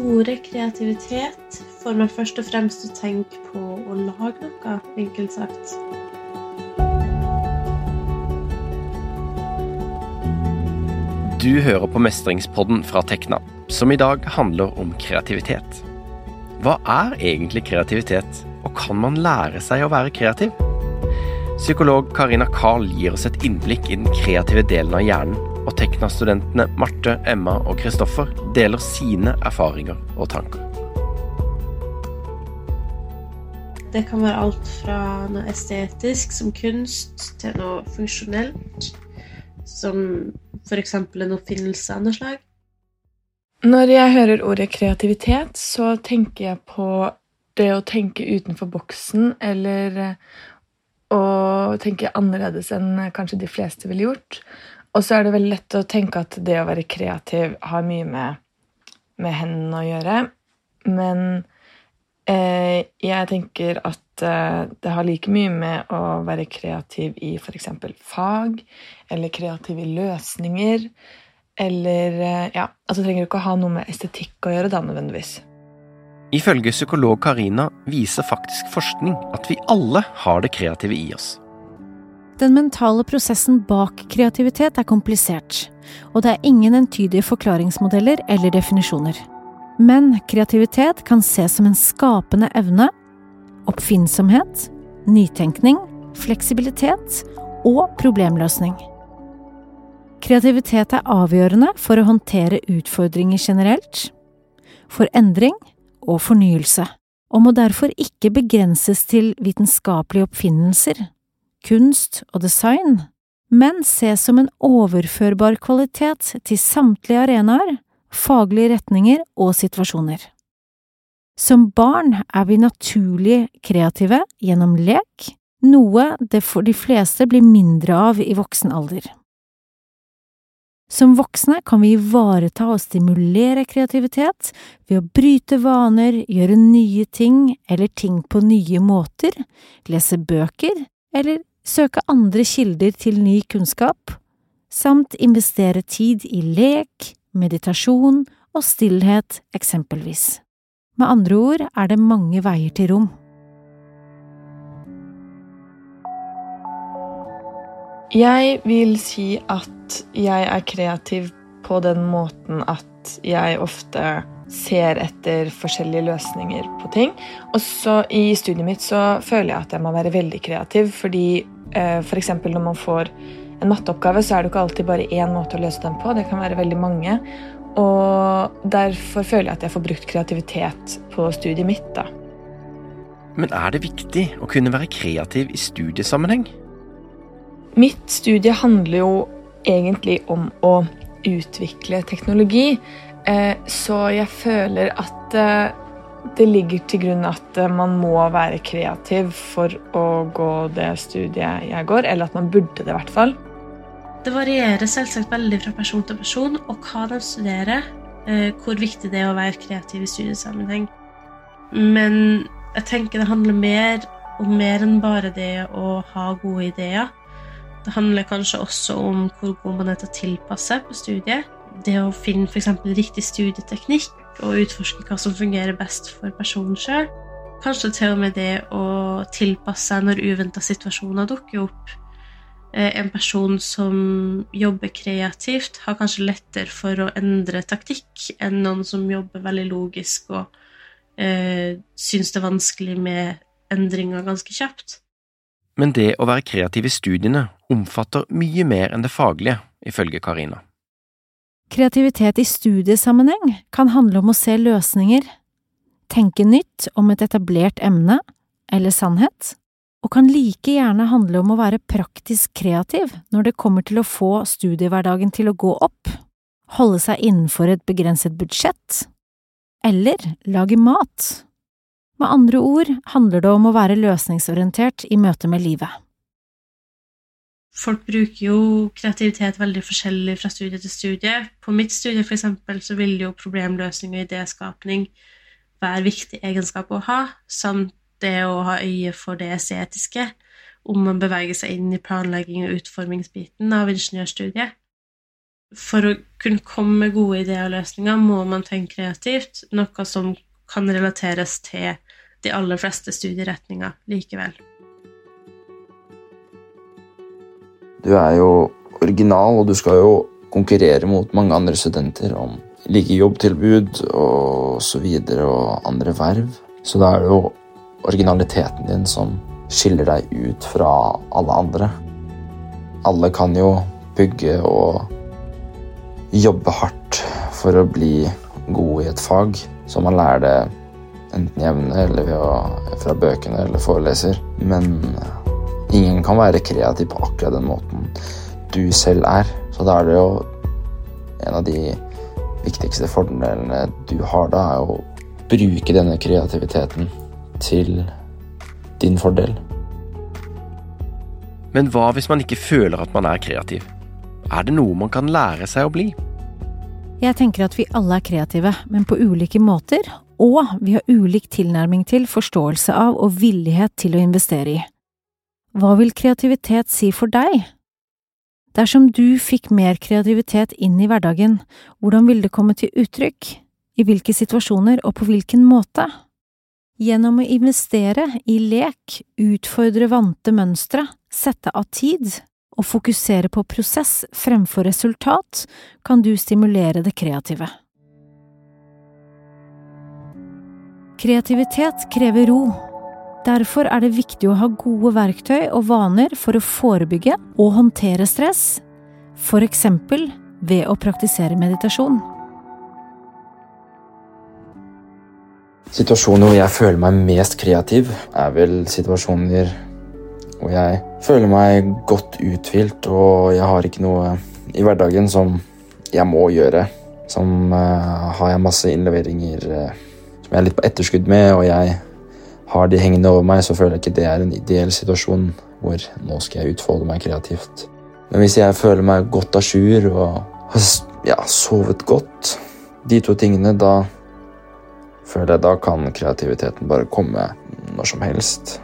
Ordet kreativitet får meg først og fremst å tenke på å lage noe, enkelt sagt. Du hører på Mestringspodden fra Tekna, som i dag handler om kreativitet. Hva er egentlig kreativitet, og kan man lære seg å være kreativ? Psykolog Karina Karl gir oss et innblikk i den kreative delen av hjernen og Tekna-studentene Marte, Emma og Kristoffer deler sine erfaringer og tanker. Det kan være alt fra noe estetisk, som kunst, til noe funksjonelt, som f.eks. en oppfinnelse av noe slag. Når jeg hører ordet kreativitet, så tenker jeg på det å tenke utenfor boksen, eller å tenke annerledes enn kanskje de fleste ville gjort. Og så er det veldig lett å tenke at det å være kreativ har mye med, med hendene å gjøre. Men eh, jeg tenker at eh, det har like mye med å være kreativ i f.eks. fag, eller kreativ i løsninger. Eller eh, Ja, altså trenger du ikke å ha noe med estetikk å gjøre, da, nødvendigvis. Ifølge psykolog Karina viser faktisk forskning at vi alle har det kreative i oss. Den mentale prosessen bak kreativitet er komplisert, og det er ingen entydige forklaringsmodeller eller definisjoner. Men kreativitet kan ses som en skapende evne, oppfinnsomhet, nytenkning, fleksibilitet og problemløsning. Kreativitet er avgjørende for å håndtere utfordringer generelt, for endring og fornyelse, og må derfor ikke begrenses til vitenskapelige oppfinnelser kunst og design, men ses som en overførbar kvalitet til samtlige arenaer, faglige retninger og situasjoner. Som barn er vi naturlig kreative gjennom lek, noe det for de fleste blir mindre av i voksen alder. Som voksne kan vi ivareta og stimulere kreativitet ved å bryte vaner, gjøre nye ting eller ting på nye måter, lese bøker eller søke andre kilder til ny kunnskap, samt investere tid i lek, meditasjon og stillhet, eksempelvis. Med andre ord er det mange veier til rom. Jeg vil si at jeg er kreativ på den måten at jeg ofte ser etter forskjellige løsninger på ting. Og så i studiet mitt så føler jeg at jeg må være veldig kreativ, fordi eh, f.eks. når man får en matteoppgave, så er det ikke alltid bare én måte å løse den på. Det kan være veldig mange. Og derfor føler jeg at jeg får brukt kreativitet på studiet mitt, da. Men er det viktig å kunne være kreativ i studiesammenheng? Mitt studie handler jo egentlig om å utvikle teknologi. Eh, så jeg føler at eh, det ligger til grunn at eh, man må være kreativ for å gå det studiet jeg går, eller at man burde det, i hvert fall. Det varierer selvsagt veldig fra person til person og hva de studerer, hvor viktig det er å være kreativ i studiesammenheng. Men jeg tenker det handler mer om mer enn bare det å ha gode ideer. Det handler kanskje også om hvor god man er til å tilpasse på studiet det å finne f.eks. riktig studieteknikk og utforske hva som fungerer best for personen sjøl. Kanskje til og med det å tilpasse seg når uventa situasjoner dukker opp. Eh, en person som jobber kreativt, har kanskje lettere for å endre taktikk enn noen som jobber veldig logisk og eh, syns det er vanskelig med endringer ganske kjapt. Men det å være kreativ i studiene omfatter mye mer enn det faglige, ifølge Karina. Kreativitet i studiesammenheng kan handle om å se løsninger, tenke nytt om et etablert emne eller sannhet, og kan like gjerne handle om å være praktisk kreativ når det kommer til å få studiehverdagen til å gå opp, holde seg innenfor et begrenset budsjett, eller lage mat. Med andre ord handler det om å være løsningsorientert i møte med livet. Folk bruker jo kreativitet veldig forskjellig fra studie til studie. På mitt studie for eksempel, så vil jo problemløsning og idéskapning være viktig egenskap å ha, samt det å ha øye for det estetiske, om man beveger seg inn i planlegging og utformingsbiten av ingeniørstudiet. for å kunne komme med gode ideer og løsninger, må man tenke kreativt, noe som kan relateres til de aller fleste studieretninger likevel. Du er jo original, og du skal jo konkurrere mot mange andre studenter om like jobbtilbud og så videre og andre verv. Så da er det jo originaliteten din som skiller deg ut fra alle andre. Alle kan jo bygge og jobbe hardt for å bli god i et fag, så man lærer det enten jevne eller å, fra bøkene eller foreleser. Men ingen kan være kreativ på akkurat den måten du selv er. Så da er det jo en av de viktigste fordelene du har da, er å bruke denne kreativiteten til din fordel. Men hva hvis man ikke føler at man er kreativ? Er det noe man kan lære seg å bli? Jeg tenker at vi alle er kreative, men på ulike måter, og vi har ulik tilnærming til, forståelse av og villighet til å investere i. Hva vil kreativitet si for deg? Dersom du fikk mer kreativitet inn i hverdagen, hvordan ville det komme til uttrykk? I hvilke situasjoner og på hvilken måte? Gjennom å investere i lek, utfordre vante mønstre, sette av tid og fokusere på prosess fremfor resultat, kan du stimulere det kreative. Kreativitet krever ro. Derfor er det viktig å ha gode verktøy og vaner for å forebygge og håndtere stress, eksempel ved å praktisere meditasjon. Situasjoner hvor jeg føler meg mest kreativ, er vel situasjoner hvor jeg føler meg godt uthvilt, og jeg har ikke noe i hverdagen som jeg må gjøre. Som uh, har jeg masse innleveringer uh, som jeg er litt på etterskudd med, og jeg har de hengende over meg, så føler jeg ikke det er en ideell situasjon hvor nå skal jeg utfolde meg kreativt. Men hvis jeg føler meg godt a jour og har ja, sovet godt, de to tingene, da føler jeg da kan kreativiteten bare komme når som helst.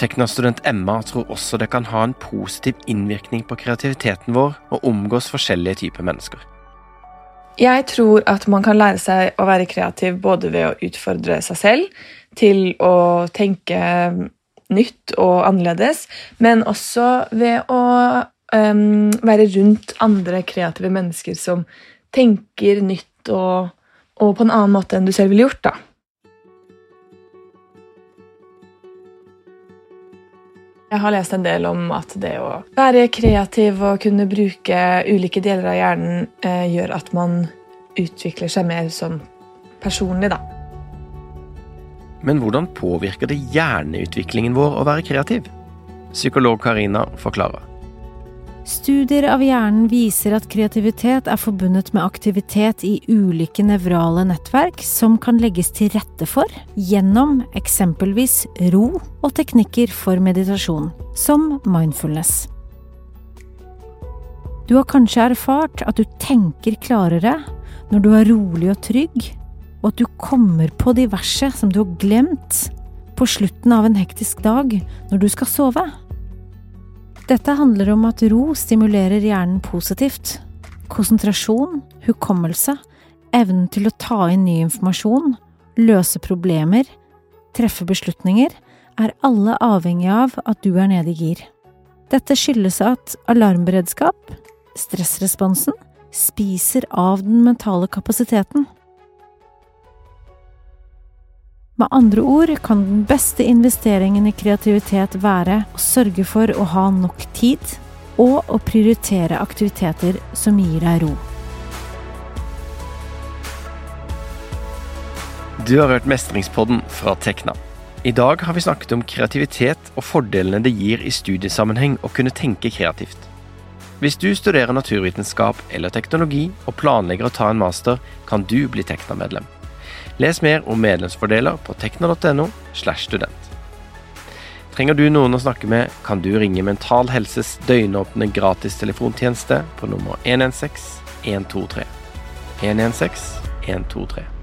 Tekna-student Emma tror også det kan ha en positiv innvirkning på kreativiteten vår å omgås forskjellige typer mennesker. Jeg tror at man kan lære seg å være kreativ både ved å utfordre seg selv til å tenke nytt og annerledes, men også ved å um, være rundt andre kreative mennesker som tenker nytt og, og på en annen måte enn du selv ville gjort. da. Jeg har lest en del om at det å være kreativ og kunne bruke ulike deler av hjernen eh, gjør at man utvikler seg mer som personlig, da. Men hvordan påvirker det hjerneutviklingen vår å være kreativ? Psykolog Karina forklarer. Studier av hjernen viser at kreativitet er forbundet med aktivitet i ulike nevrale nettverk som kan legges til rette for gjennom eksempelvis ro og teknikker for meditasjon, som mindfulness. Du har kanskje erfart at du tenker klarere når du er rolig og trygg, og at du kommer på diverse som du har glemt på slutten av en hektisk dag når du skal sove. Dette handler om at ro stimulerer hjernen positivt. Konsentrasjon, hukommelse, evnen til å ta inn ny informasjon, løse problemer, treffe beslutninger, er alle avhengig av at du er nede i gir. Dette skyldes at alarmberedskap, stressresponsen, spiser av den mentale kapasiteten. Med andre ord kan den beste investeringen i kreativitet være å sørge for å ha nok tid, og å prioritere aktiviteter som gir deg ro. Du har hørt Mestringspodden fra Tekna. I dag har vi snakket om kreativitet og fordelene det gir i studiesammenheng å kunne tenke kreativt. Hvis du studerer naturvitenskap eller teknologi og planlegger å ta en master, kan du bli Tekna-medlem. Les mer om medlemsfordeler på tekna.no. slash student. Trenger du noen å snakke med, kan du ringe Mental Helses døgnåpne gratis telefontjeneste på nummer 116 123. 116 123.